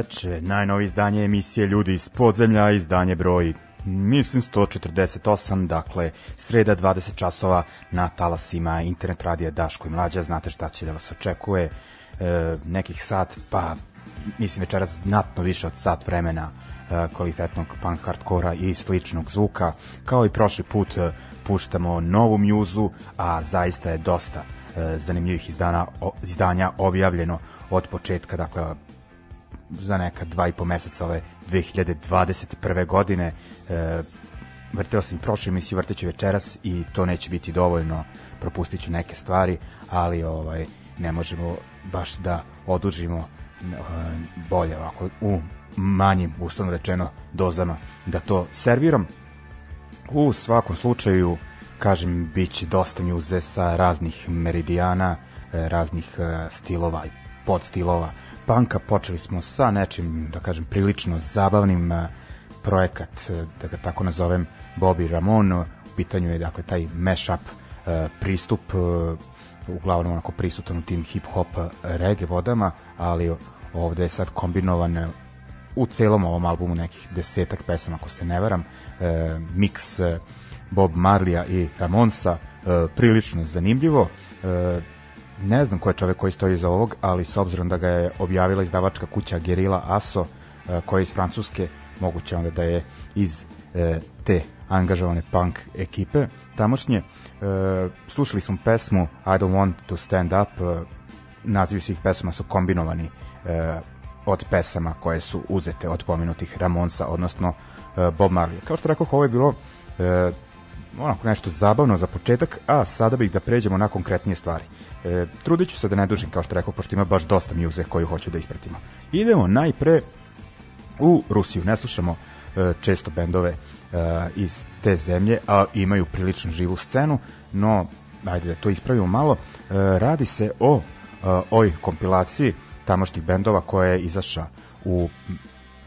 veče, najnovi izdanje emisije Ljudi iz podzemlja, izdanje broj mislim 148, dakle sreda 20 časova na talasima internet radija Daško i Mlađa, znate šta će da vas očekuje e, nekih sat, pa mislim večeras znatno više od sat vremena e, kvalitetnog punk hardkora i sličnog zvuka, kao i prošli put e, puštamo novu mjuzu, a zaista je dosta e, zanimljivih izdana, o, izdanja objavljeno od početka, dakle za neka dva i po meseca ove 2021. godine e, vrteo sam prošlu emisiju, vrteću večeras i to neće biti dovoljno, propustit ću neke stvari, ali ovaj ne možemo baš da odužimo e, bolje ovako u manjim, uslovno rečeno, dozama da to serviram. U svakom slučaju, kažem, bit će dosta njuze sa raznih meridijana, e, raznih e, stilova i podstilova, panka počeli smo sa nečim, da kažem, prilično zabavnim eh, projekat, eh, da ga tako nazovem, Bobby Ramon. U pitanju je, dakle, taj mashup eh, pristup, uglavnom onako prisutan u tim hip-hop reggae vodama, ali ovde je sad kombinovan u celom ovom albumu nekih desetak pesama, ako se ne varam, miks Bob Marlija i Ramonsa, prilično zanimljivo ne znam ko je čovek koji stoji iza ovog, ali s obzirom da ga je objavila izdavačka kuća Gerila Aso, e, koja je iz Francuske, moguće onda da je iz e, te angažovane punk ekipe tamošnje. E, slušali smo pesmu I Don't Want to Stand Up, nazivi svih pesama su kombinovani od pesama koje su uzete od pomenutih Ramonsa, odnosno Bob Marley. Kao što rekao, ovo je bilo onako nešto zabavno za početak, a sada bih da pređemo na konkretnije stvari. E, trudit ću se da ne dužim, kao što rekao, pošto ima baš dosta muze koju hoću da ispratimo. Idemo najpre u Rusiju. Ne slušamo e, često bendove e, iz te zemlje, a imaju prilično živu scenu, no, ajde da to ispravimo malo. E, radi se o e, oj kompilaciji tamošnjih bendova koja je izašla u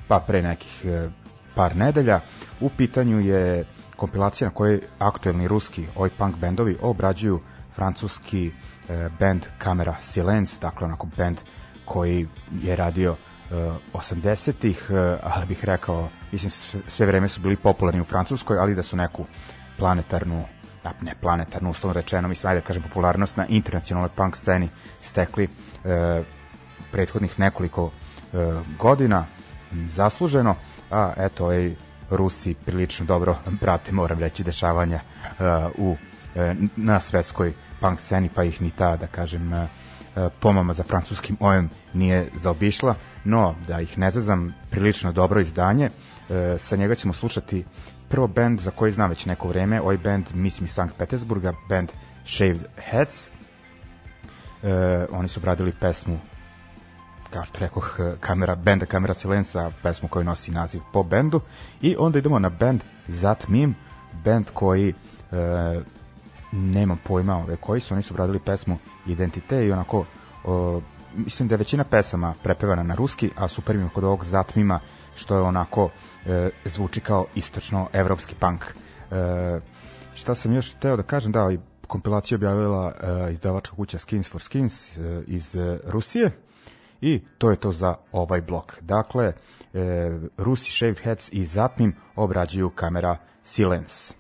pa pre nekih e, par nedelja. U pitanju je kompilacija na kojoj aktuelni ruski oj punk bendovi obrađuju francuski e, band Camera Silence, dakle onako band koji je radio e, 80-ih, e, ali bih rekao, mislim sve vreme su bili popularni u Francuskoj, ali da su neku planetarnu ne planetarno, uslovno rečeno, mislim, ajde da kažem, popularnost na internacionalnoj punk sceni stekli e, prethodnih nekoliko e, godina zasluženo, a eto, ovaj, e, Rusi prilično dobro prate, moram reći, dešavanja uh, u, uh, na svetskoj punk sceni, pa ih ni ta, da kažem, uh, pomama za francuskim ojem nije zaobišla, no da ih ne zazam, prilično dobro izdanje. E, sa njega ćemo slušati prvo band za koji znam već neko vreme, ovaj band Miss Me Sankt Petersburga, band Shaved Heads. E, oni su bradili pesmu kao što rekoh, kamera, benda Kamera Silensa, pesmu koju nosi naziv po bendu. I onda idemo na band Zatmim, band koji e, nemam pojma ove koji su, oni su obradili pesmu Identite i onako o, mislim da je većina pesama prepevana na ruski, a super mi kod ovog Zatmima što je onako e, zvuči kao istočno-evropski punk. E, šta sam još teo da kažem, da, i kompilaciju objavila e, izdavačka kuća Skins for Skins e, iz e, Rusije I to je to za ovaj blok. Dakle, e, Rusi Shaved Heads i Zatmim obrađuju kamera Silence.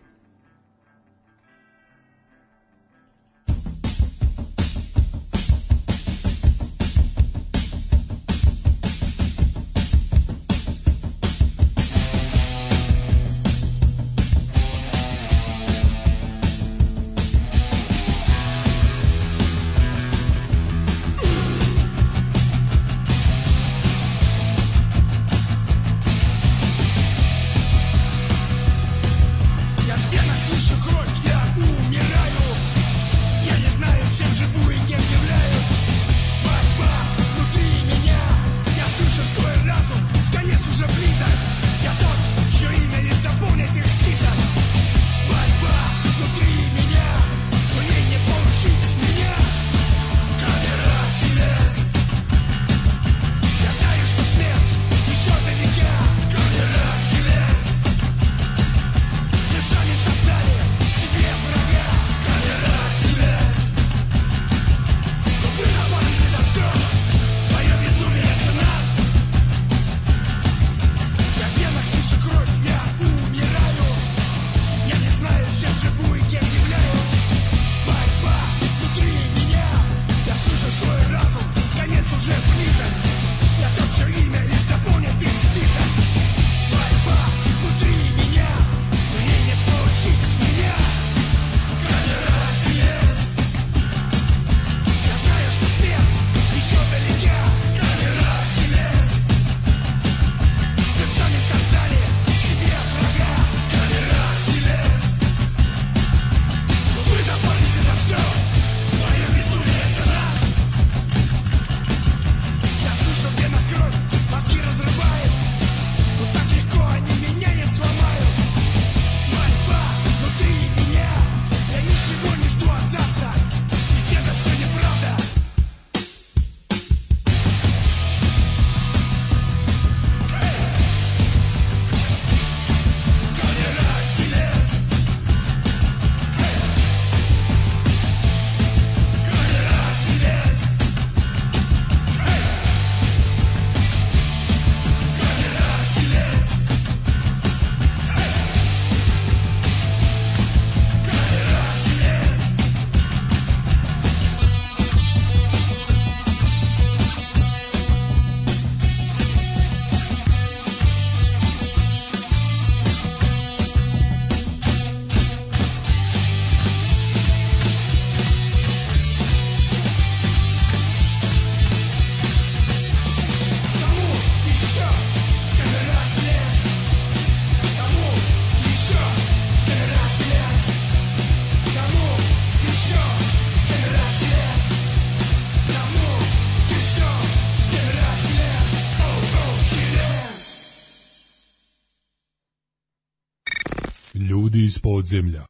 земля.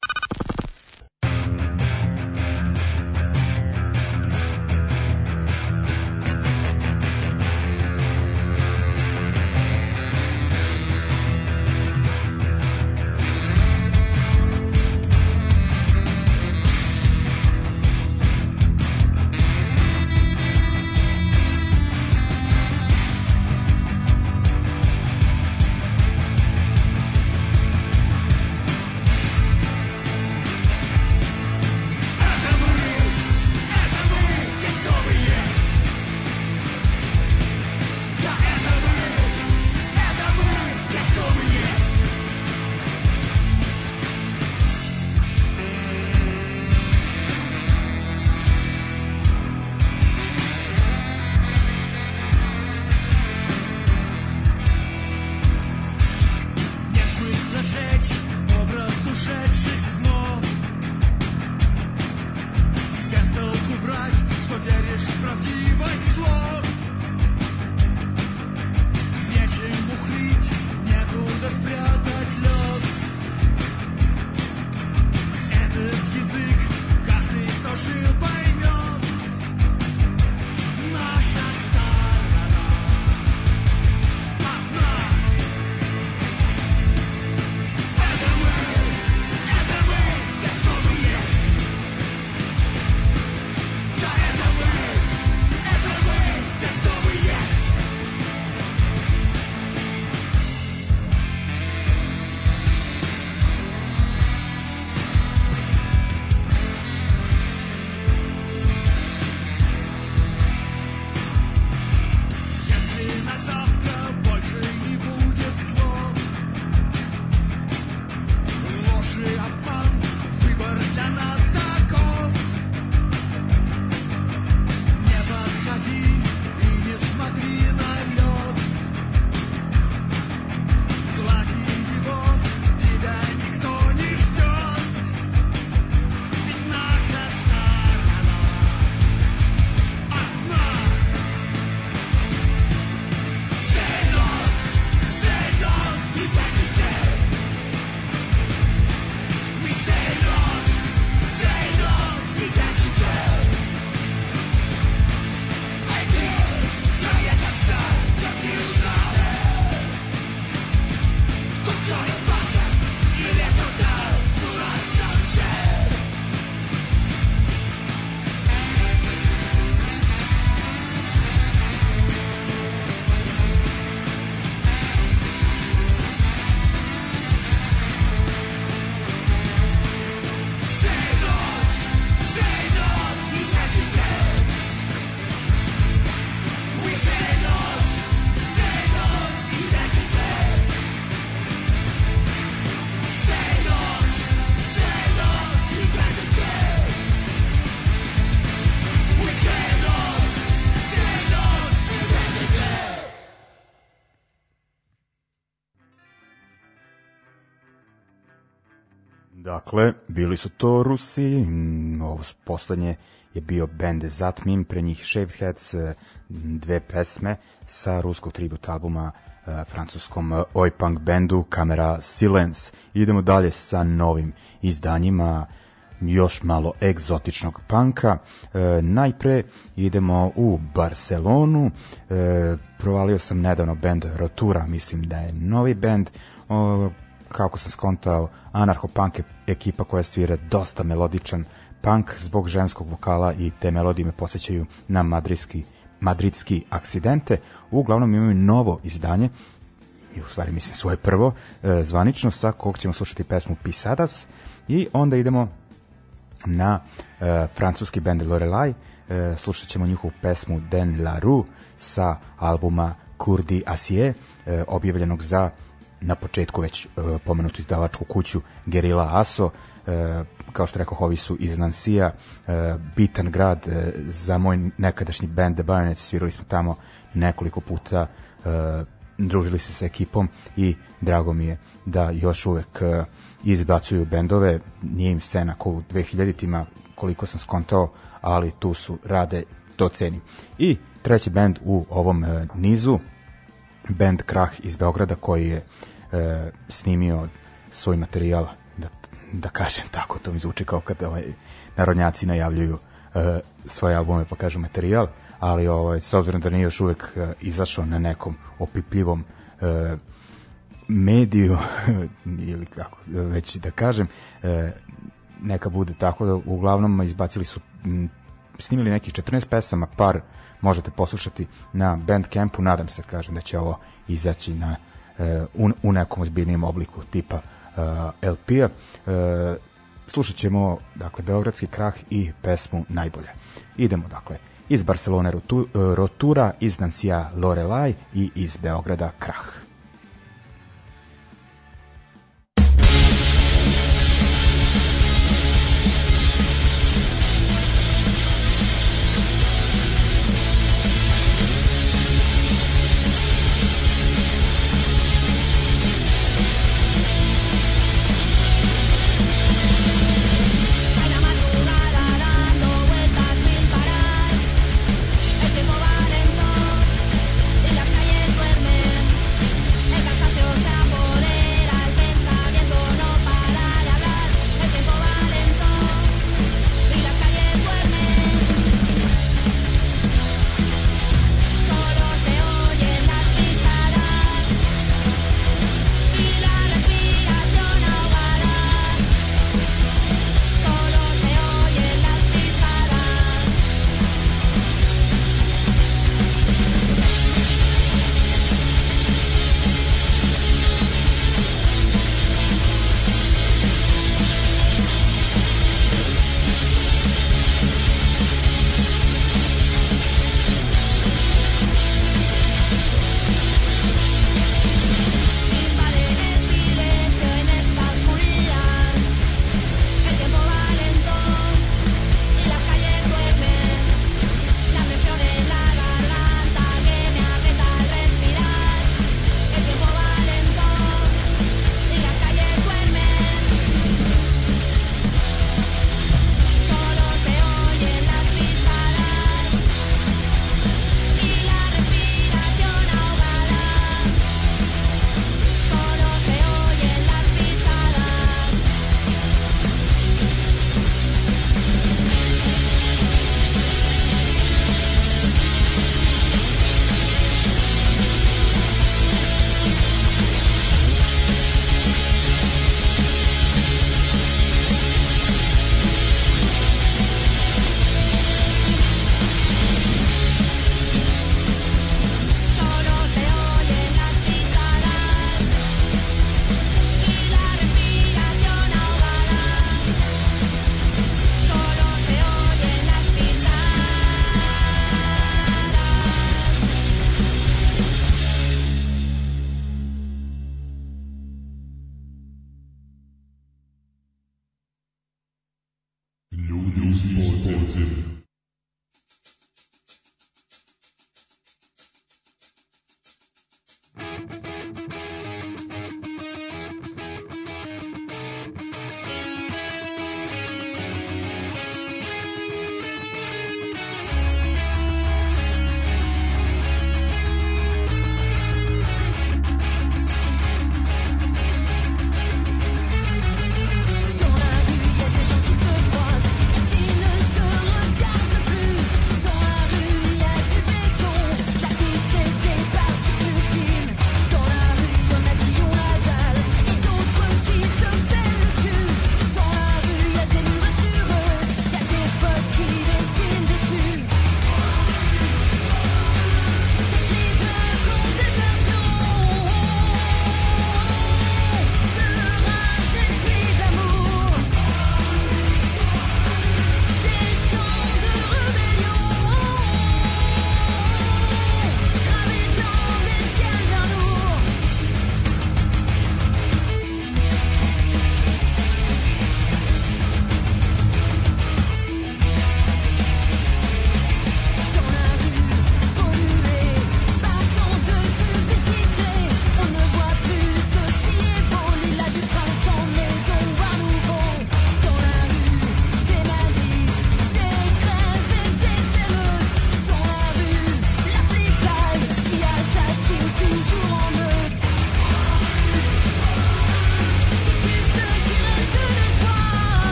Bili su to Rusi, ovo poslednje je bio band Zatmim, pre njih Shaved Heads, e, dve pesme sa ruskog tribut albuma e, francuskom e, oi punk bendu Kamera Silence. Idemo dalje sa novim izdanjima još malo egzotičnog panka. najpre idemo u Barcelonu. E, provalio sam nedavno bend Rotura, mislim da je novi bend kako sam skontao, anarcho-punk e- ekipa koja svira dosta melodičan punk zbog ženskog vokala i te melodije me podsjećaju na madridski, madridski aksidente. Uglavnom imaju novo izdanje, i u stvari mislim svoje prvo, e, zvanično, sa kog ćemo slušati pesmu Pisadas i onda idemo na e, francuski band Lorelai, e, slušat ćemo njihovu pesmu Den La Rue sa albuma Kurdi Asie, e, objavljenog za na početku već e, pomenutu izdavačku kuću Gerila Aso, e, kao što rekao, ovi su iz Nansija, e, bitan grad za moj nekadašnji band The Baronets, svirali smo tamo nekoliko puta, družili se sa ekipom i drago mi je da još uvek izbacuju bendove, nije im scena ko u 2000-ima, koliko sam skontao, ali tu su, rade, to ceni I treći bend u ovom nizu, band Krah iz Beograda koji je uh, e, snimio svoj materijal, da, da kažem tako, to mi zvuči kao kad ovaj, narodnjaci najavljuju e, svoje albume pa kažu materijal, ali ovaj, s obzirom da nije još uvek e, izašao na nekom opipljivom e, mediju ili kako već da kažem e, neka bude tako da uglavnom izbacili su m, snimili nekih 14 pesama par možete poslušati na Bandcampu nadam se kažem da će ovo izaći na Eh, un, u nekom ozbiljnijem obliku tipa eh, LP-a. Eh, slušat ćemo dakle, Beogradski krah i pesmu Najbolje. Idemo dakle iz Barcelone Rotura, iz Nancija Lorelai i iz Beograda Krah.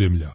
земля.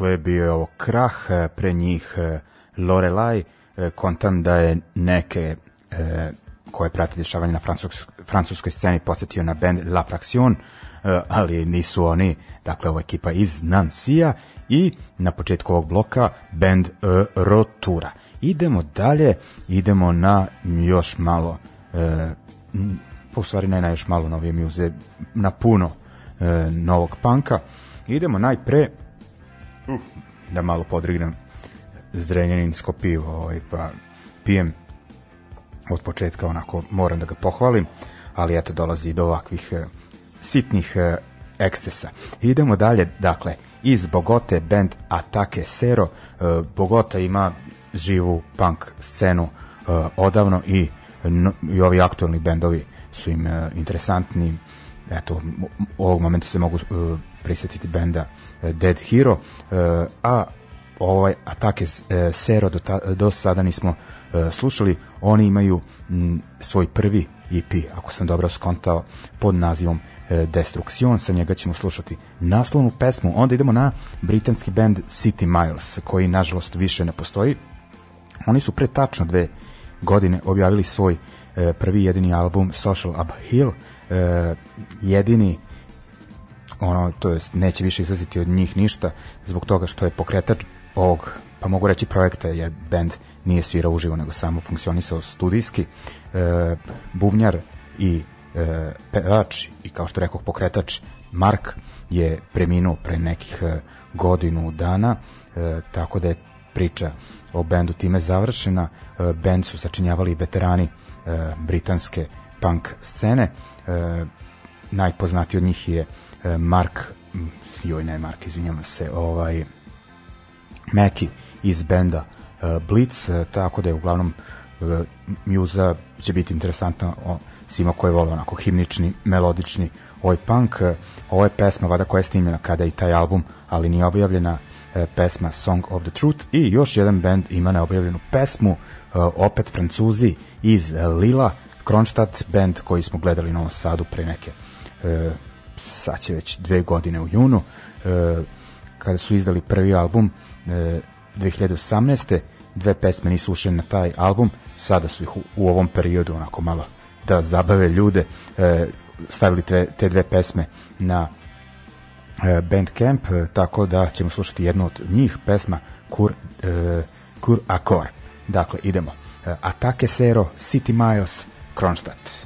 Dakle, bio je ovo krah e, pre njih e, Lorelai, e, kontam da je neke koje prate dešavanje na francusk, francuskoj sceni podsjetio na band La Fraction, ali nisu oni, dakle ova ekipa iz Nansija i na početku ovog bloka band Rotura. Idemo dalje, idemo na još malo, e, pa u stvari ne na još malo novije muze, na puno e, novog panka. Idemo najpre uh. da malo podrignem zrenjaninsko pivo, ovaj, pa pijem od početka onako moram da ga pohvalim, ali eto dolazi do ovakvih e, sitnih e, ekscesa. Idemo dalje, dakle, iz Bogote band Atake Sero. E, Bogota ima živu punk scenu e, odavno i, no, i ovi aktualni bendovi su im e, interesantni eto, ovog momenta se mogu uh, prisjetiti benda e, Dead Hero, uh, a ovaj atake uh, Sero do, ta, do sada nismo uh, slušali, oni imaju m, svoj prvi EP, ako sam dobro skontao, pod nazivom Destruction, sa njega ćemo slušati naslovnu pesmu, onda idemo na britanski band City Miles, koji nažalost više ne postoji. Oni su pre tačno dve godine objavili svoj prvi jedini album Social Uphill, Hill, e, jedini ono, to jest neće više izlaziti od njih ništa zbog toga što je pokretač ovog, pa mogu reći projekta, je bend nije svirao uživo, nego samo funkcionisao studijski. E, bubnjar i e, pevač i kao što rekao pokretač Mark je preminuo pre nekih e, godinu dana, e, tako da je priča o bendu time završena. E, bend su sačinjavali veterani e, britanske punk scene. E, najpoznatiji od njih je e, Mark, joj ne Mark, izvinjamo se, ovaj, Meki iz benda e, Blitz, e, tako da je uglavnom Mjuza će biti interesantna o, svima koji vole onako himnični, melodični ovaj punk. Ovo je pesma vada koja je snimljena kada je i taj album, ali nije objavljena pesma Song of the Truth i još jedan band ima neobjavljenu pesmu opet Francuzi iz Lila Kronstadt, band koji smo gledali u Novom Sadu pre neke, e, sad će već dve godine u junu, e, kada su izdali prvi album e, 2018. Dve pesme nisu ušle na taj album, sada su ih u, u ovom periodu onako malo da zabave ljude, e, stavili te, te dve pesme na e, Bandcamp, e, tako da ćemo slušati jednu od njih, pesma Kur, e, Kur Akor. Dakle, idemo. E, Atake Sero, City Miles, Kronstadt.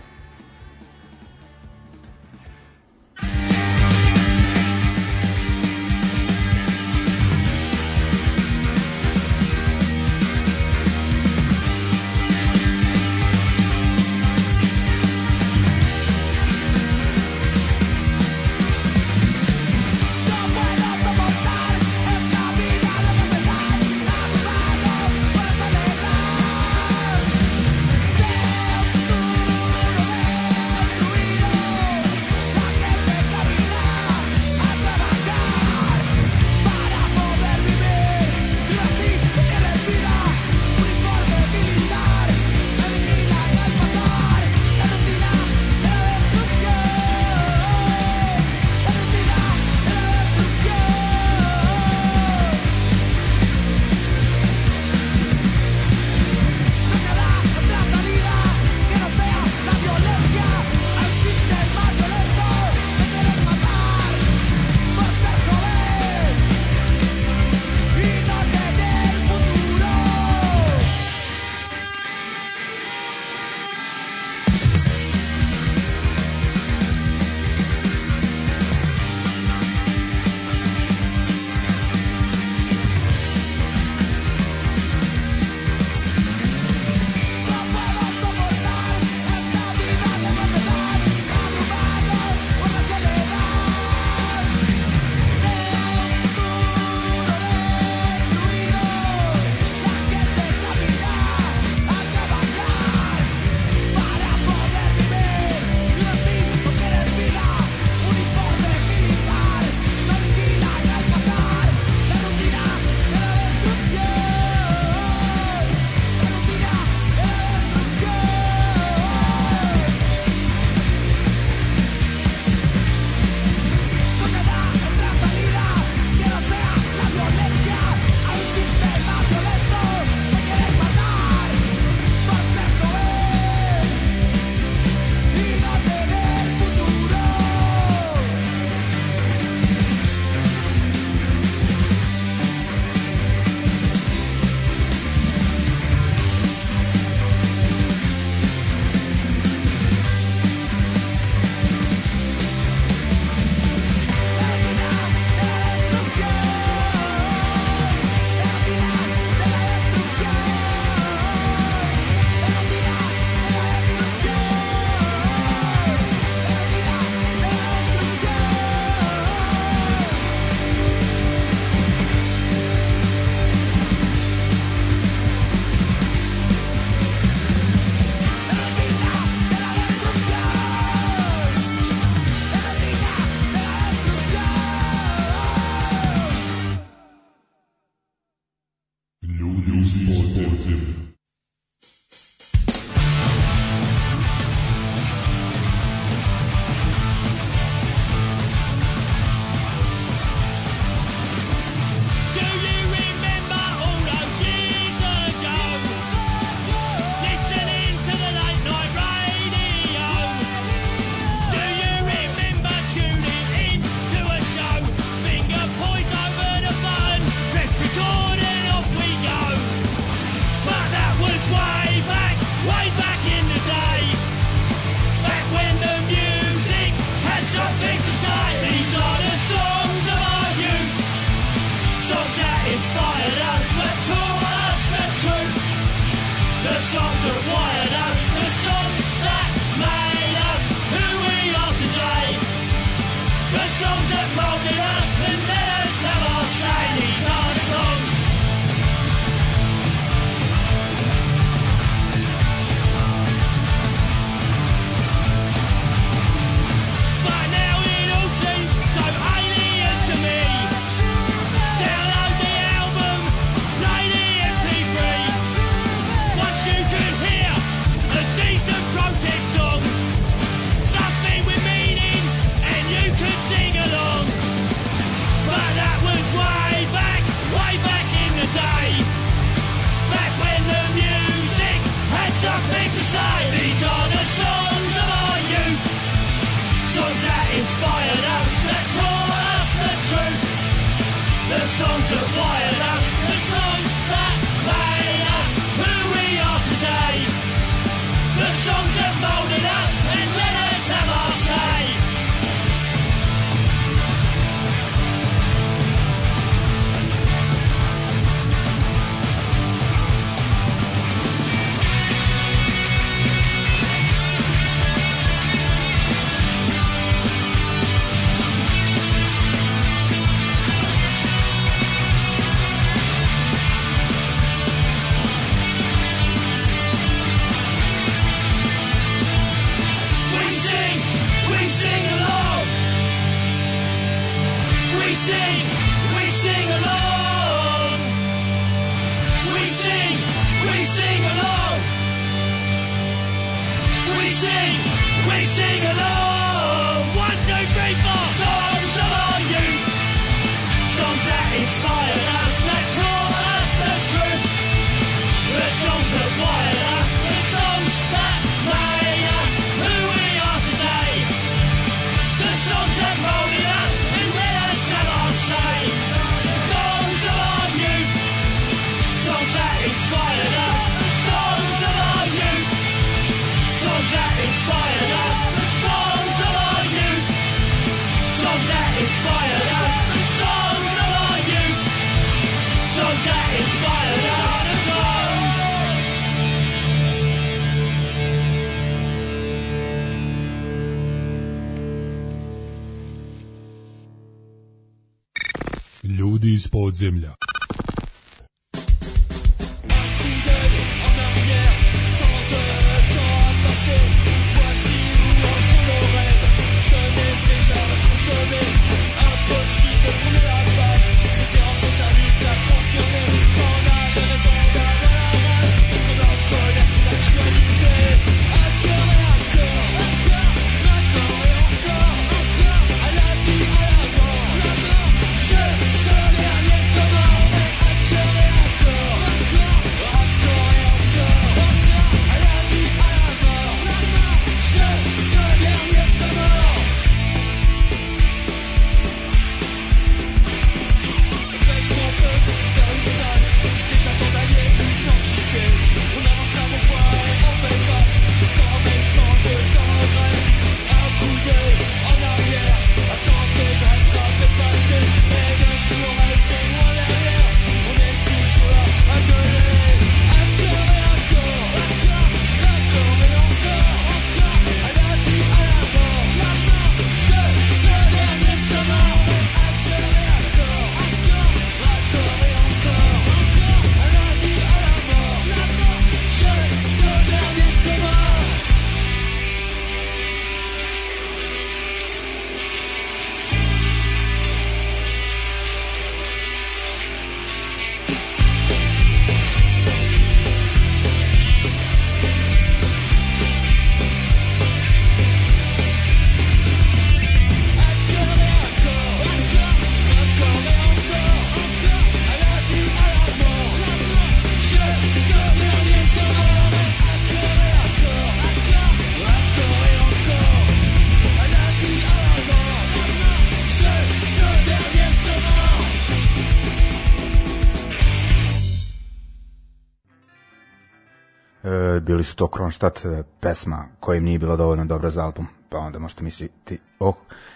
imali su to Kronštat e, pesma koja im nije bila dovoljno dobra za album, pa onda možete misliti o oh,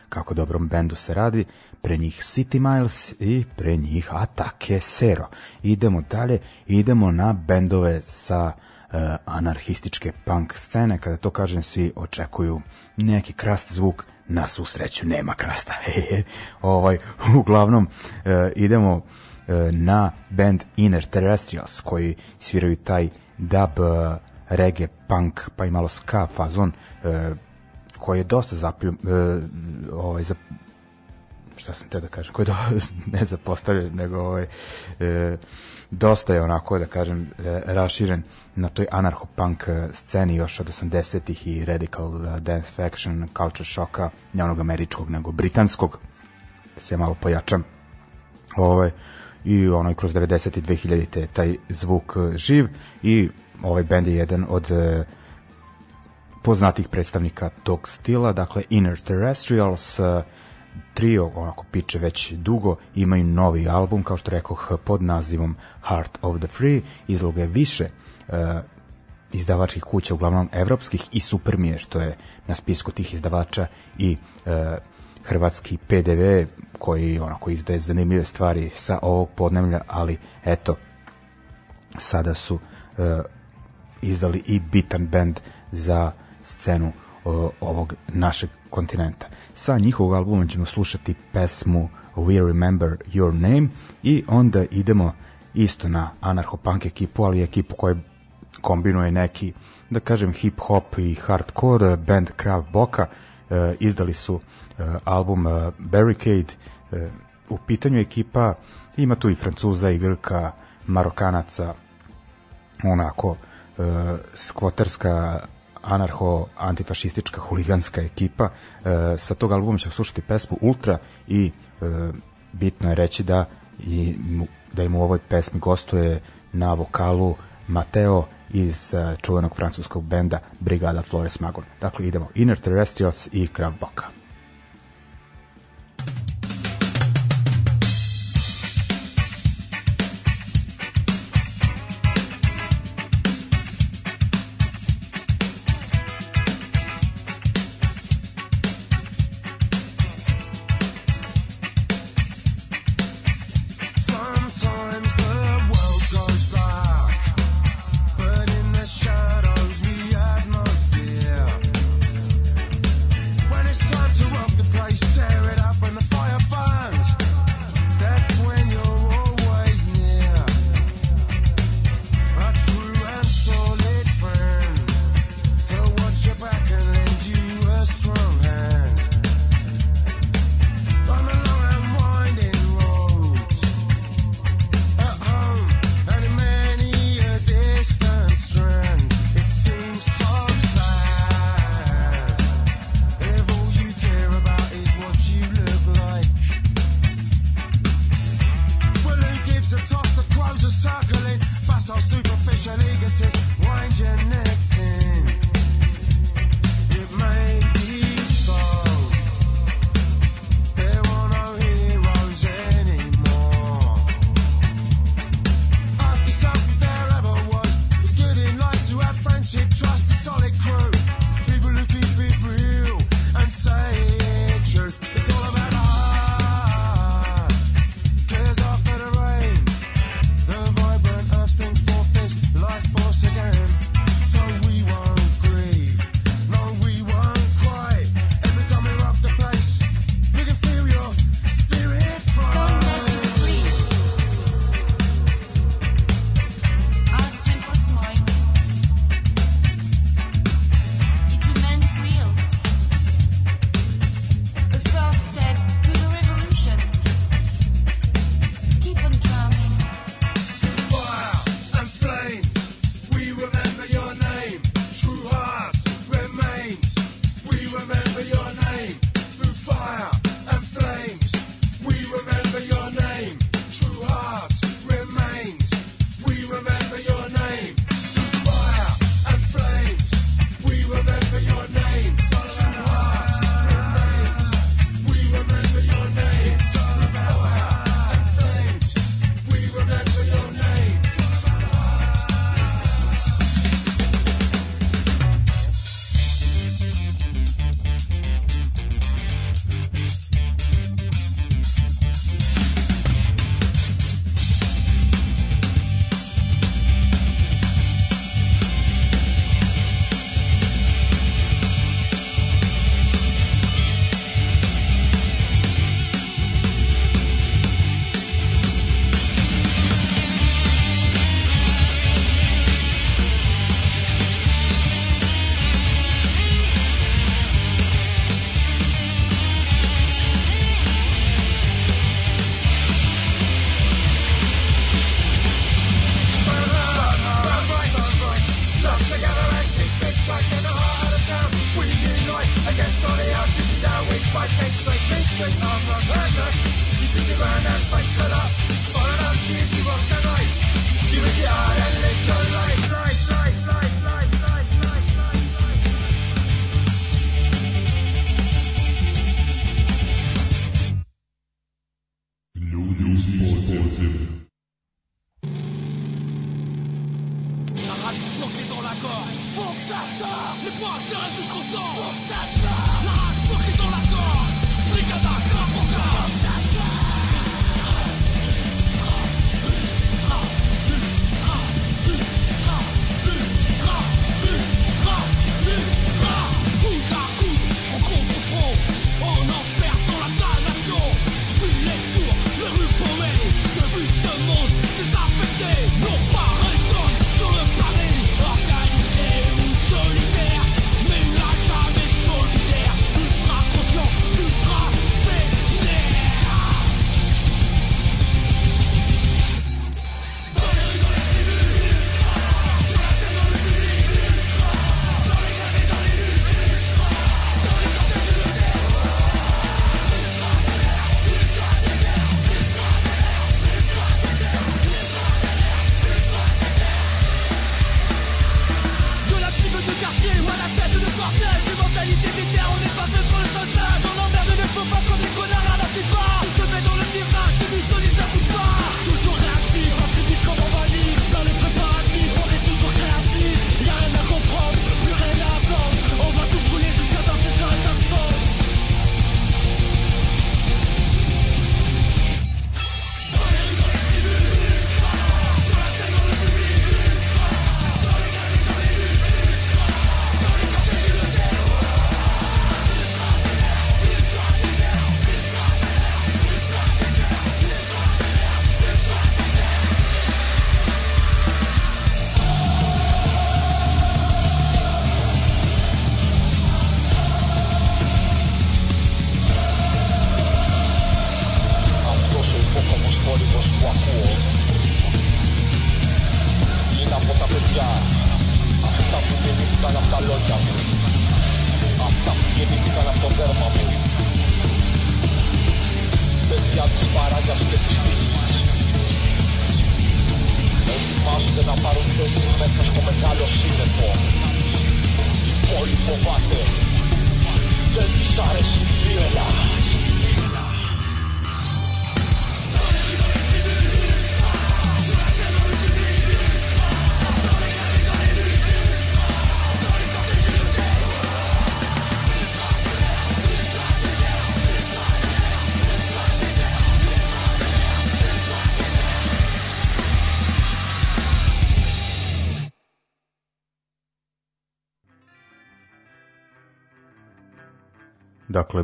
kako dobrom bendu se radi, pre njih City Miles i pre njih Atake Sero. Idemo dalje, idemo na bendove sa e, anarhističke punk scene, kada to kažem svi očekuju neki krast zvuk, na svu sreću nema krasta. ovaj, uglavnom, e, idemo e, na band Inner Terrestrials koji sviraju taj dub e, reggae, punk, pa i malo ska fazon e, koji je dosta zapio, e, ovaj, za, šta sam te da kažem, koji je do, ne zapostavljen, nego ovaj, e, dosta je onako, da kažem, e, raširen na toj anarcho-punk e, sceni još od 80-ih i Radical e, Dance Faction, Culture Shocka, ne onog američkog, nego britanskog, da se malo pojačam. Ovaj, i onaj kroz 90 i 2000 te taj zvuk e, živ i ovaj bend je jedan od e, poznatih predstavnika tog stila, dakle Inner Terrestrials, e, trio, onako piče već dugo, imaju novi album, kao što rekoh, pod nazivom Heart of the Free, izloga je više e, izdavačkih kuća, uglavnom evropskih i Supermije, što je na spisku tih izdavača i e, hrvatski PDV koji onako izdaje zanimljive stvari sa ovog podnemlja, ali eto, sada su e, izdali i bitan band za scenu ovog našeg kontinenta. Sa njihovog albuma ćemo slušati pesmu We Remember Your Name i onda idemo isto na anarchopunk ekipu, ali ekipu koja kombinuje neki, da kažem, hip-hop i hardcore, band Krav Boka, e, izdali su e, album e, Barricade, e, u pitanju ekipa, ima tu i Francuza i Grka, Marokanaca, onako, uh, skvoterska anarho antifašistička huliganska ekipa uh, sa tog albuma ćemo slušati pesmu Ultra i uh, bitno je reći da i da im u ovoj pesmi gostuje na vokalu Mateo iz uh, čuvenog francuskog benda Brigada Flores Magon. Dakle, idemo Inner Terrestrials i Krav Boka.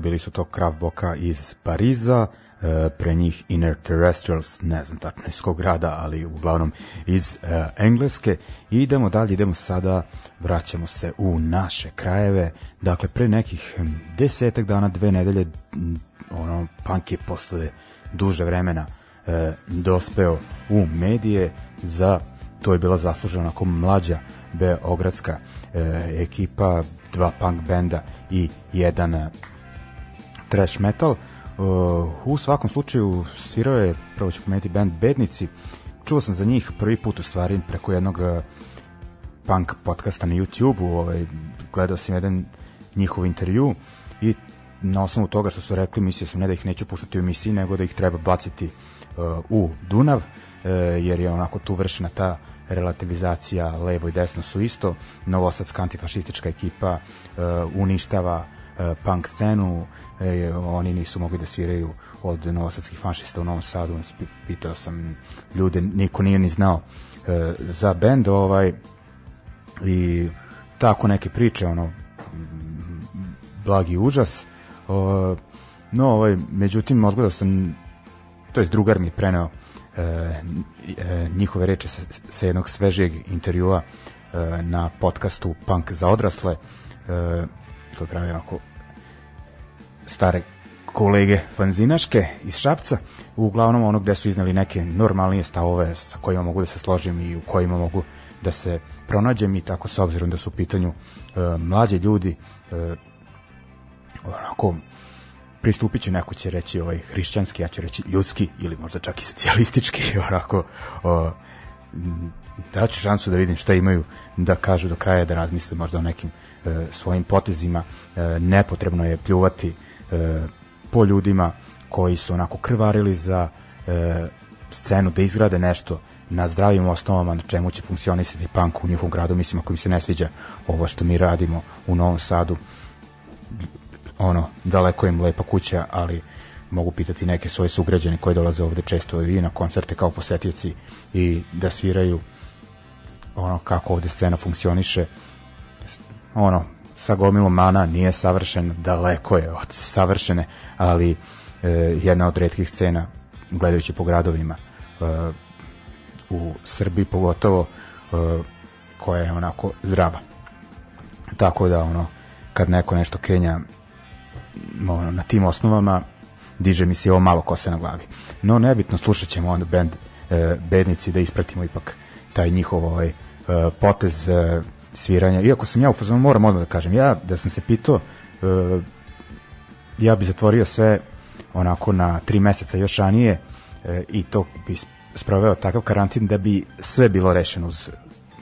bili su to Kravboka iz Pariza, e, pre njih Inner Terrestrials, ne znam tačno iz kog grada, ali uglavnom iz e, Engleske. I idemo dalje, idemo sada, vraćamo se u naše krajeve. Dakle, pre nekih desetak dana, dve nedelje, ono, punk je posle duže vremena e, dospeo u medije za to je bila zaslužena onako mlađa beogradska e, ekipa, dva punk benda i jedan trash metal. Uh, u svakom slučaju svirao je, prvo ću pomenuti band Bednici, čuo sam za njih prvi put u stvari preko jednog uh, punk podcasta na YouTube-u, ovaj, gledao sam jedan njihov intervju i na osnovu toga što su rekli, mislio sam ne da ih neću puštati u emisiji, nego da ih treba baciti uh, u Dunav, uh, jer je onako tu vršena ta relativizacija, levo i desno su isto, novosadska antifašistička ekipa uh, uništava uh, punk scenu, uh, e, oni nisu mogli da sviraju od novosadskih fašista u Novom Sadu pitao sam ljude niko nije ni znao e, za bend ovaj i tako neke priče ono blagi užas o, no ovaj međutim odgledao sam to jest drugar mi preneo e, e, njihove reče sa, sa jednog svežijeg intervjua e, na podcastu Punk za odrasle e, to je pravi jako stare kolege fanzinaške iz Šapca, uglavnom ono gde su izneli neke normalnije stavove sa kojima mogu da se složim i u kojima mogu da se pronađem i tako s obzirom da su u pitanju e, mlađe ljudi e, onako pristupit ću, neko će reći ovaj, hrišćanski, ja ću reći ljudski ili možda čak i socijalistički, onako o, daću šansu da vidim šta imaju da kažu do kraja, da razmisle možda o nekim e, svojim potezima. E, nepotrebno je pljuvati e, e, po ljudima koji su onako krvarili za e, scenu da izgrade nešto na zdravim osnovama na čemu će funkcionisati punk u njihovom gradu, mislim ako im se ne sviđa ovo što mi radimo u Novom Sadu ono, daleko im lepa kuća, ali mogu pitati neke svoje sugrađane koji dolaze ovde često i na koncerte kao posetioci i da sviraju ono kako ovde scena funkcioniše ono, sa gomilom mana nije savršen, daleko je od savršene, ali e, jedna od redkih scena gledajući po gradovima e, u Srbiji pogotovo e, koja je onako zdrava. Tako da ono kad neko nešto kenja ono, na tim osnovama diže mi se ovo malo kose na glavi. No nebitno slušat ćemo onda band e, bednici da ispratimo ipak taj njihov ovaj, e, potez e, sviranja. Iako sam ja u fazonu, moram odmah da kažem, ja da sam se pitao, e, ja bi zatvorio sve onako na tri meseca još ranije e, i to bi sproveo takav karantin da bi sve bilo rešeno uz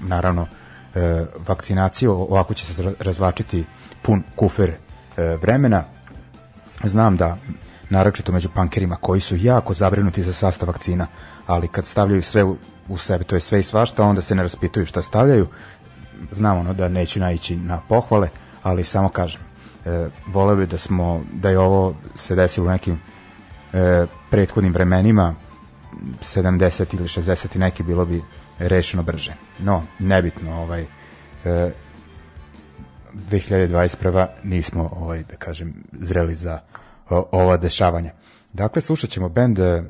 naravno e, vakcinaciju, ovako će se razvlačiti pun kufer vremena. Znam da naročito među pankerima koji su jako zabrinuti za sastav vakcina, ali kad stavljaju sve u, u sebe, to je sve i svašta, onda se ne raspituju šta stavljaju, znam ono da neću naići na pohvale, ali samo kažem, e, voleo bih da smo da je ovo se desilo u nekim e, prethodnim vremenima 70 ili 60 i neki bilo bi rešeno brže. No, nebitno, ovaj e, 2021. nismo ovaj da kažem zreli za o, ova dešavanja. Dakle, slušat ćemo bend e,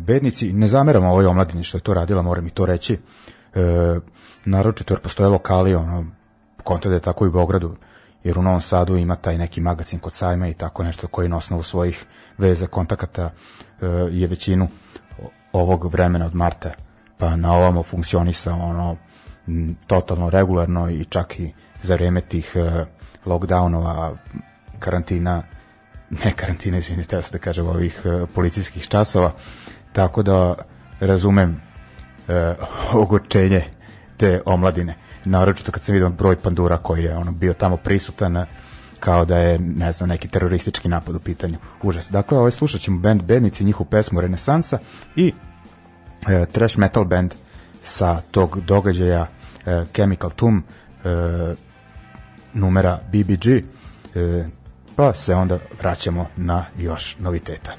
Bednici, ne zameram ovoj omladini što je to radila, moram i to reći e, naročito jer postoje lokali, ono, konta da je tako i u Beogradu, jer u Novom Sadu ima taj neki magazin kod sajma i tako nešto koji na osnovu svojih veza, kontakata e, je većinu ovog vremena od marta pa na ovamo funkcionisao ono totalno regularno i čak i za vreme tih e, lockdownova, karantina, ne karantina, izvinite, da kažem ovih e, policijskih časova, tako da razumem uh, ogorčenje te omladine. Naročito kad sam vidio broj pandura koji je ono bio tamo prisutan e, kao da je, ne znam, neki teroristički napad u pitanju. Užas. Dakle, ovaj slušat ćemo band Bednici, njihovu pesmu Renesansa i e, trash metal band sa tog događaja e, Chemical Tomb e, numera BBG e, pa se onda vraćamo na još noviteta.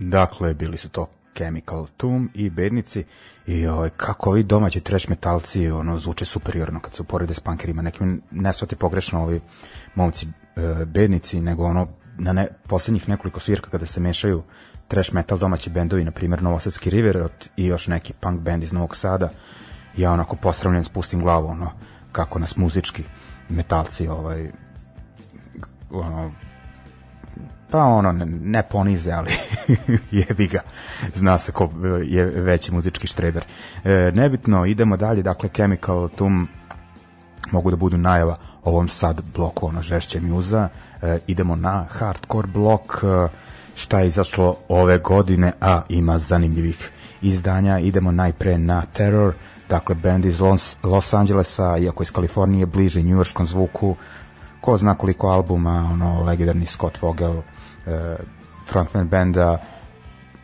Dakle, bili su to Chemical Tomb i Bednici i ovaj, kako ovi domaći trash metalci ono, zvuče superiorno kad se uporede s punkerima. Nekim ne svati pogrešno ovi momci e, Bednici, nego ono na ne, poslednjih nekoliko svirka kada se mešaju trash metal domaći bendovi, na primjer Novosadski River i još neki punk bend iz Novog Sada, ja onako posravljam spustim glavu, ono, kako nas muzički metalci ovaj, ono, pa ono, ne, ne ponize, ali jebi ga, zna se ko e, je veći muzički štreber. E, nebitno, idemo dalje, dakle Chemical Tomb mogu da budu najava ovom sad bloku, ono žešće mjuza, e, idemo na hardcore blok, e, šta je izašlo ove godine, a ima zanimljivih izdanja, idemo najpre na Terror, dakle band iz Los, Los Angelesa, iako iz Kalifornije, bliže njujorskom zvuku, ko zna koliko albuma, ono, legendarni Scott Vogel, e, frontman benda,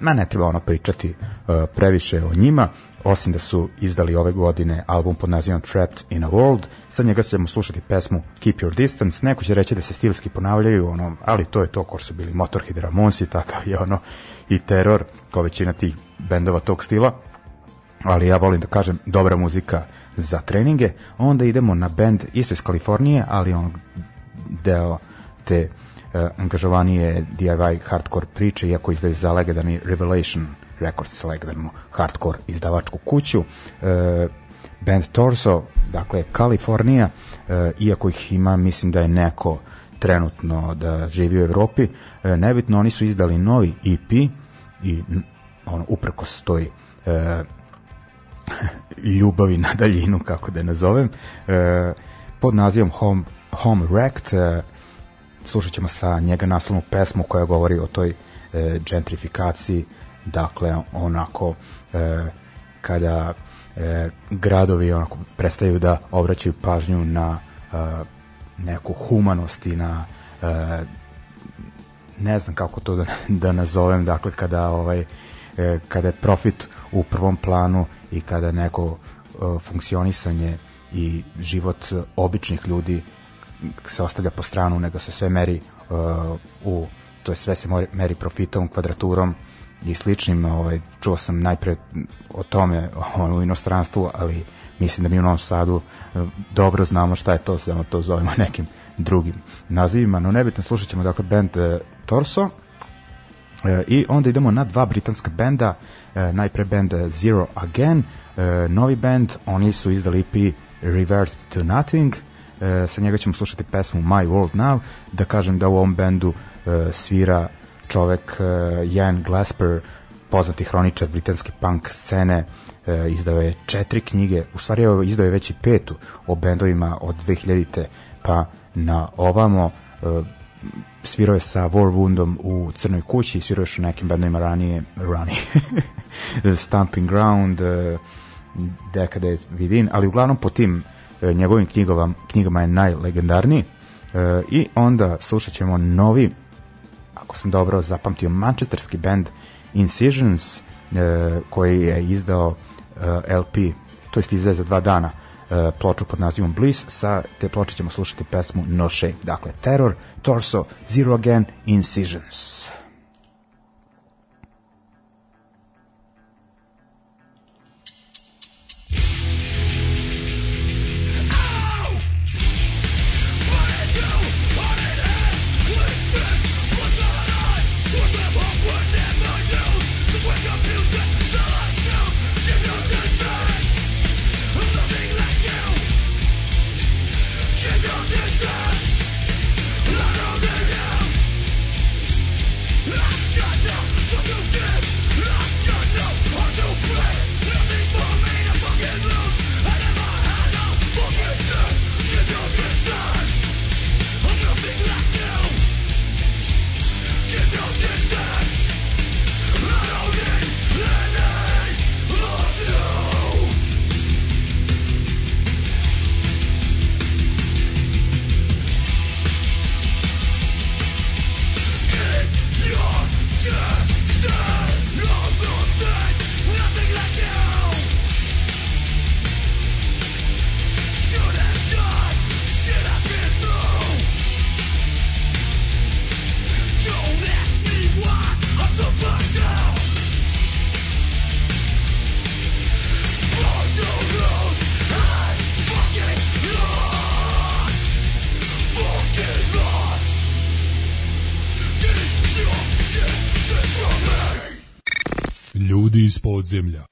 ma ne treba ono pričati e, previše o njima, osim da su izdali ove godine album pod nazivom Trapped in a World, sa njega ćemo slušati pesmu Keep Your Distance, neko će reći da se stilski ponavljaju, ono, ali to je to ko su bili Motorhead Ramones i takav je ono, i teror, kao većina tih bendova tog stila, ali ja volim da kažem dobra muzika za treninge, onda idemo na band isto iz Kalifornije, ali on deo te uh, angažovanije DIY hardcore priče, iako izdaju za legendarni Revelation Records, legendarnu hardcore izdavačku kuću. Uh, band Torso, dakle Kalifornija, uh, iako ih ima, mislim da je neko trenutno da živi u Evropi, uh, nebitno, oni su izdali novi EP i on uprkos stoji uh, ljubavi na daljinu, kako da je nazovem, e, pod nazivom Home, Home Wrecked. E, slušat ćemo sa njega naslovnu pesmu koja govori o toj e, gentrifikaciji, dakle onako e, kada gradovi onako prestaju da obraćaju pažnju na neku humanost i na ne znam kako to da, da nazovem, dakle kada ovaj kada je profit u prvom planu i kada neko e, funkcionisanje i život običnih ljudi se ostavlja po stranu, nego se sve meri e, u, to je sve se meri profitom, kvadraturom i sličnim, ovaj, čuo sam najpre o tome on, u inostranstvu, ali mislim da mi u Novom Sadu e, dobro znamo šta je to, samo to zovemo nekim drugim nazivima, no nebitno slušat ćemo dakle band Torso e, i onda idemo na dva britanska benda E, najpre band Zero Again, e, novi band, oni su izdali EP Reverse to Nothing, e, sa njega ćemo slušati pesmu My World Now, da kažem da u ovom bendu svira čovek Jan Glasper, poznati hroničar britanske punk scene, izdao je četiri knjige, u stvari je izdao je već i petu o bendovima od 2000-te pa na ovamo, svirao je sa War Woundom u Crnoj kući, svirao je u nekim bandovima ranije, ranije, Stamping Ground, eh, Decade Within, ali uglavnom po tim eh, njegovim knjigama, knjigama je najlegendarniji. Eh, I onda slušat ćemo novi, ako sam dobro zapamtio, manchesterski band Incisions, koji je izdao LP, to jest izdaje za dva dana, E, ploču pod nazivom Bliss, sa te ploče ćemo slušati pesmu No Shame, dakle Terror, Torso, Zero Again, Incisions. podzemlja.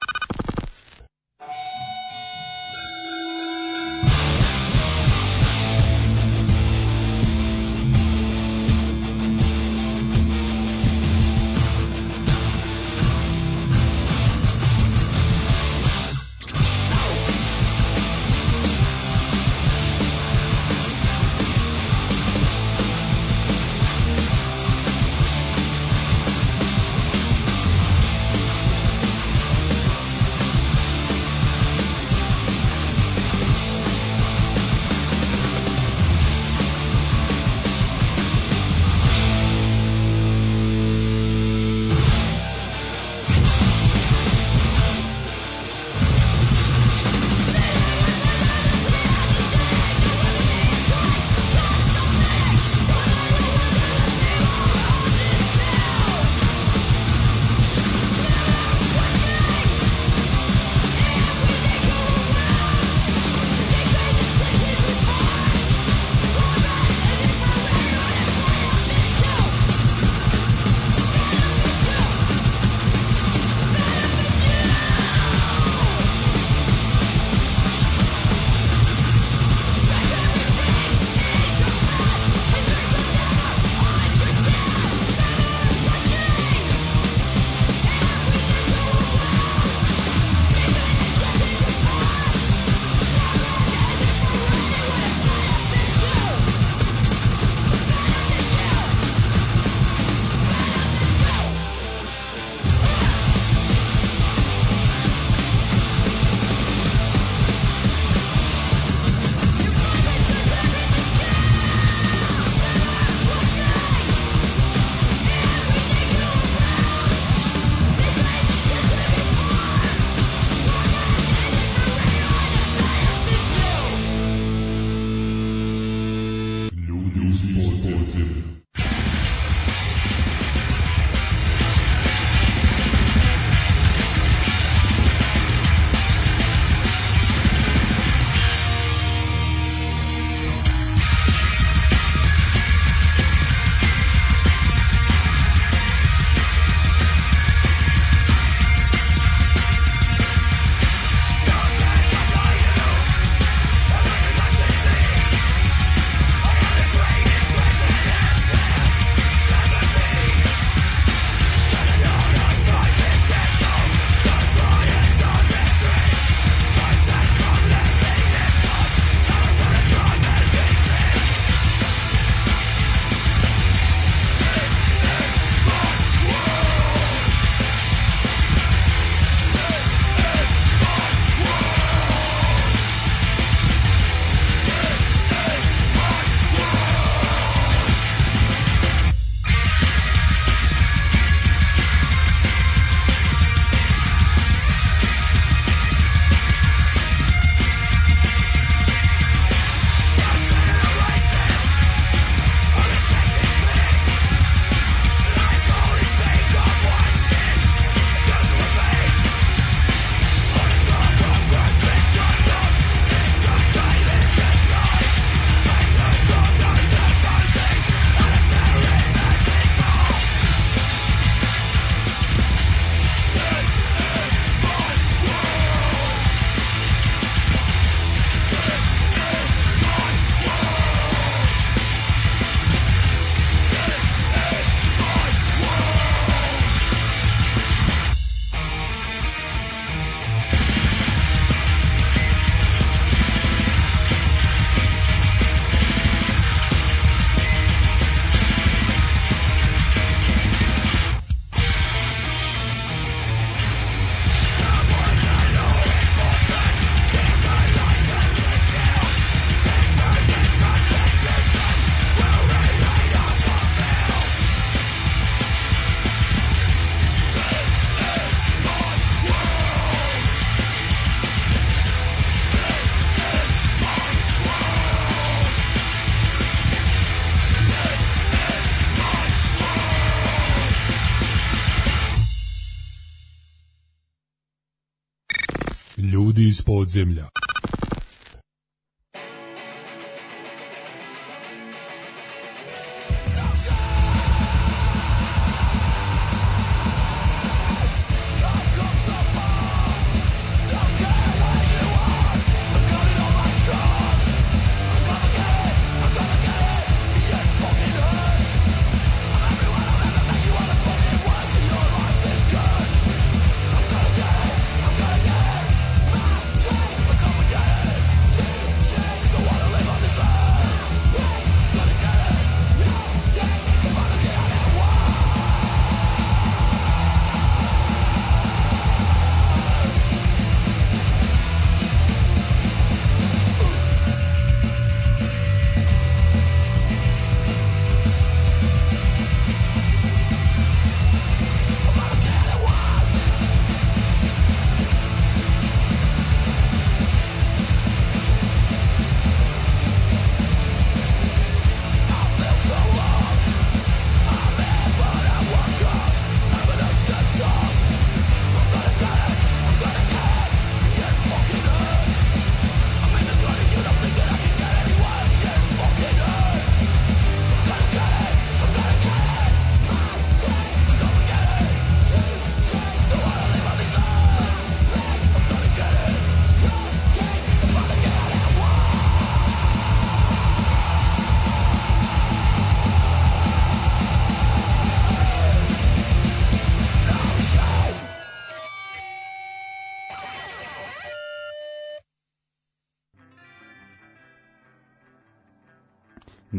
yeah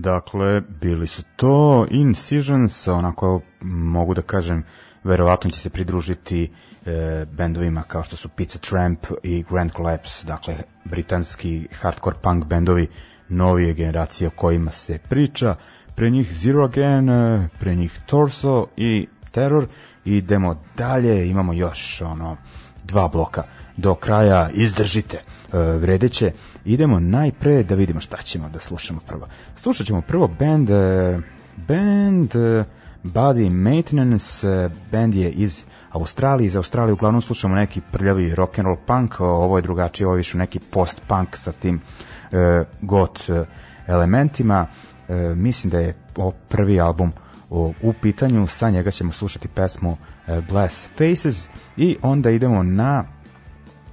Dakle, bili su to Incisions, onako mogu da kažem, verovatno će se pridružiti e, bendovima kao što su Pizza Tramp i Grand Collapse, dakle, britanski hardcore punk bendovi novije generacije o kojima se priča. Pre njih Zero Again, e, pre njih Torso i Terror. Idemo dalje, imamo još ono dva bloka do kraja, izdržite, e, vredeće idemo najpre da vidimo šta ćemo da slušamo prvo. Slušat ćemo prvo band, e, band e, Body Maintenance, e, band je iz Australije, iz Australije uglavnom slušamo neki prljavi rock'n'roll punk, ovo je drugačije, ovo je više neki post-punk sa tim uh, got elementima, uh, mislim da je ovo prvi album u pitanju, sa njega ćemo slušati pesmu uh, Glass Faces i onda idemo na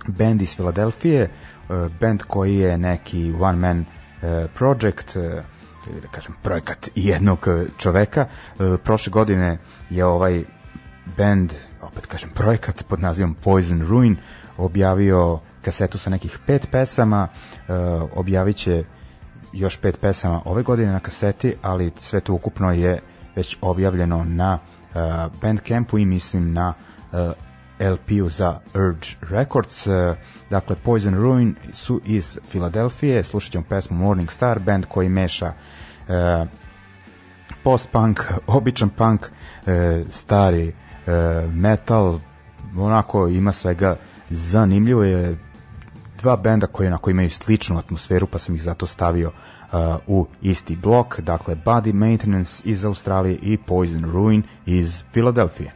band iz Filadelfije, uh, Eh, band koji je neki one man eh, project eh, ili da kažem projekat jednog čoveka prošle godine je ovaj band opet kažem projekat pod nazivom Poison Ruin objavio kasetu sa nekih pet pesama objavit će još pet pesama ove godine na kaseti ali sve to ukupno je već objavljeno na Bandcampu i mislim na LP-u za Urge Records. E, dakle, Poison Ruin su iz Filadelfije, slušat ćemo pesmu Morning Star, band koji meša e, post-punk, običan punk, e, stari e, metal, onako ima svega zanimljivo je dva benda koje onako imaju sličnu atmosferu pa sam ih zato stavio uh, u isti blok, dakle Body Maintenance iz Australije i Poison Ruin iz Filadelfije.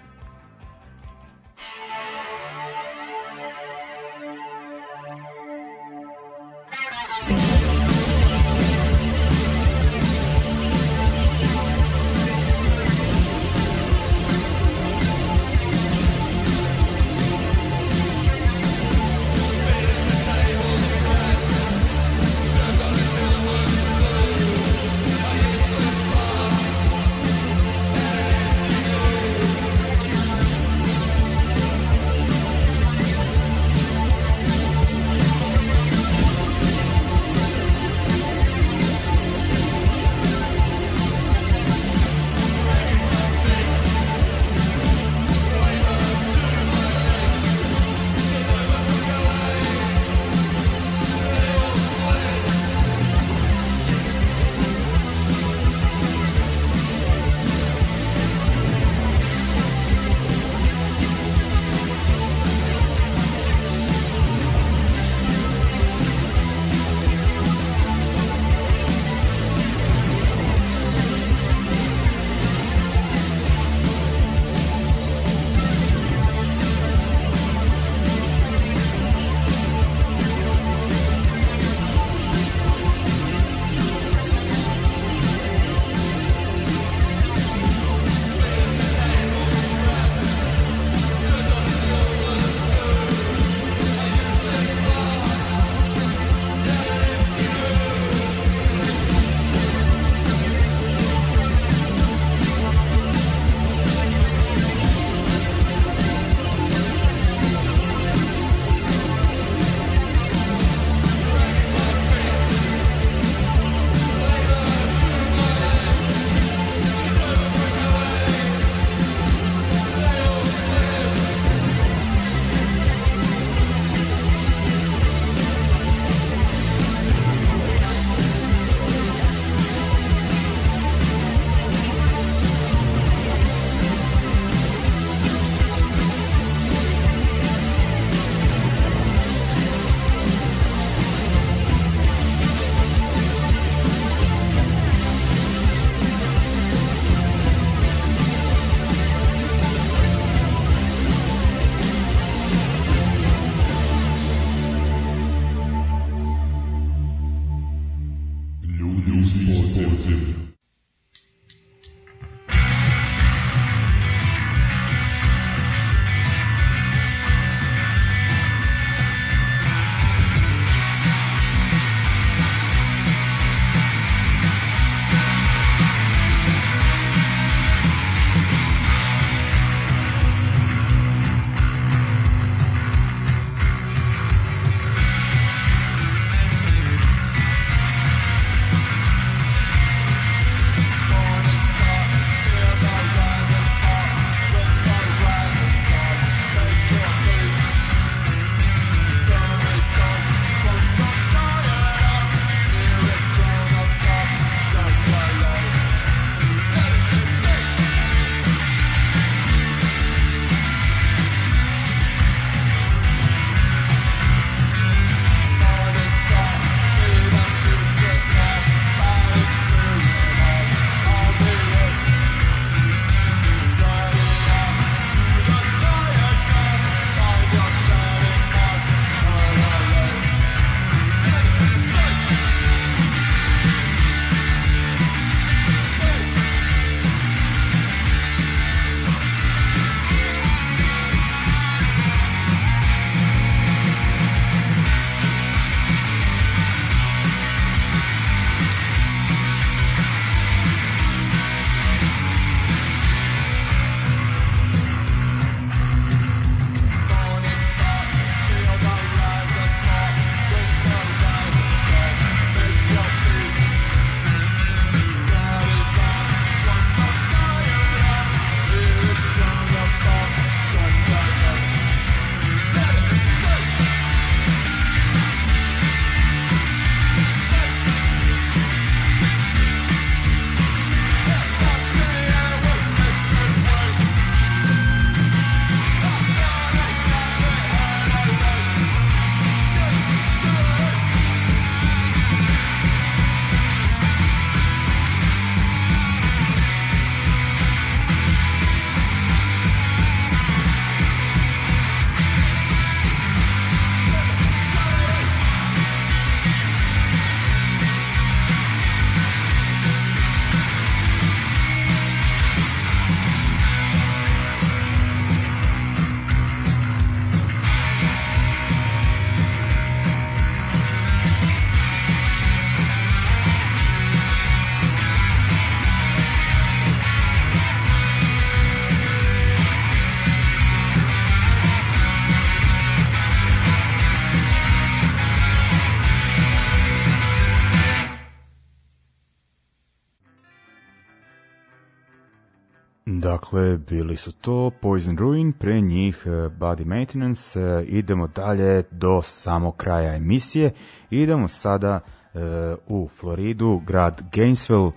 Bili su to Poison Ruin, pre njih e, Body Maintenance, e, idemo dalje do samog kraja emisije, idemo sada e, u Floridu, grad Gainesville,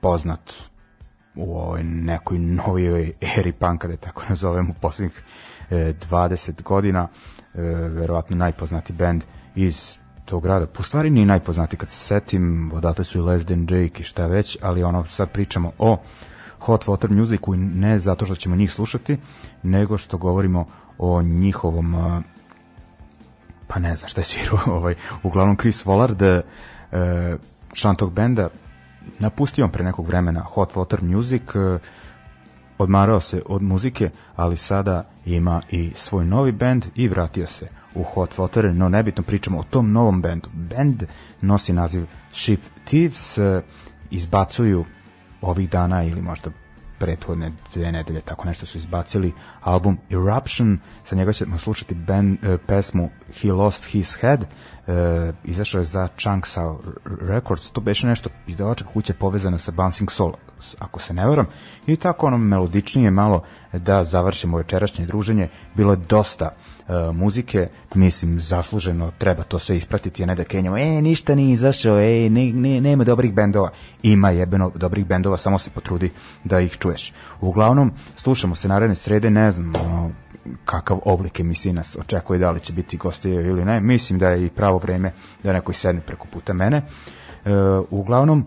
poznat u ovoj nekoj novijoj eri panka, da tako nazovem, u poslednjih 20 godina, verovatno najpoznati band iz tog grada, po pa stvari ni najpoznati kad se setim, odatle su i Les Than Jake i šta već, ali ono sad pričamo o uh, Hot Water Musicu ne zato što ćemo njih slušati, nego što govorimo o njihovom e, pa ne znam šta je svirao ovaj, uglavnom Chris Vollard uh, e, član tog benda napustio pre nekog vremena Hot Water Music uh, odmarao se od muzike, ali sada ima i svoj novi bend i vratio se u Hot Water, no nebitno pričamo o tom novom bendu. Bend nosi naziv Ship Thieves, izbacuju ovih dana ili možda prethodne dve nedelje, tako nešto su izbacili album Eruption, sa njega ćemo slušati ben, e, pesmu He Lost His Head, e, izašao je za Changsao Records, to beše nešto izdavačka kuća povezana sa Bouncing Soul, ako se ne varam, i tako ono melodičnije malo da završimo večerašnje druženje, bilo je dosta uh, muzike, mislim, zasluženo treba to sve ispratiti, a ne da kenjamo, e, ništa nije izašao, e, ne, ne, nema dobrih bendova. Ima jebeno dobrih bendova, samo se potrudi da ih čuješ. Uglavnom, slušamo se naredne srede, ne znam, ono, kakav oblik emisije nas očekuje, da li će biti gosti ili ne. Mislim da je i pravo vreme da neko sedne preko puta mene. E, uglavnom,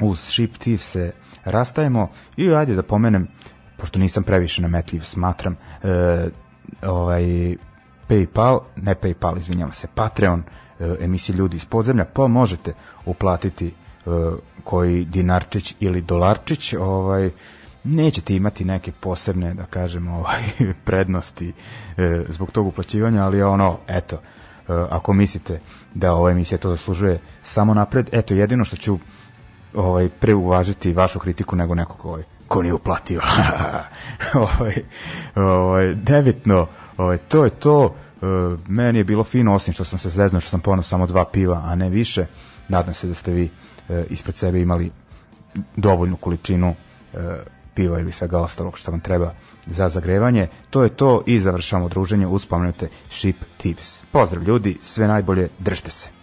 uz Ship Thief se rastajemo i ajde da pomenem pošto nisam previše nametljiv, smatram e, ovaj, PayPal, ne PayPal, izvinjavam se, Patreon, e, emisije Ljudi iz podzemlja, pa možete uplatiti e, koji dinarčić ili dolarčić, ovaj, nećete imati neke posebne, da kažemo, ovaj, prednosti e, zbog tog uplaćivanja, ali ono, eto, ako mislite da ova emisija to zaslužuje samo napred, eto, jedino što ću ovaj, preuvažiti vašu kritiku nego nekog ovaj, ko nije uplatio. ovaj, ovaj, devetno, ovaj, to je to. E, meni je bilo fino, osim što sam se zeznao, što sam ponao samo dva piva, a ne više. Nadam se da ste vi e, ispred sebe imali dovoljnu količinu e, piva ili svega ostalog što vam treba za zagrevanje. To je to i završamo druženje uz pomenute Ship Tips. Pozdrav ljudi, sve najbolje, držite se.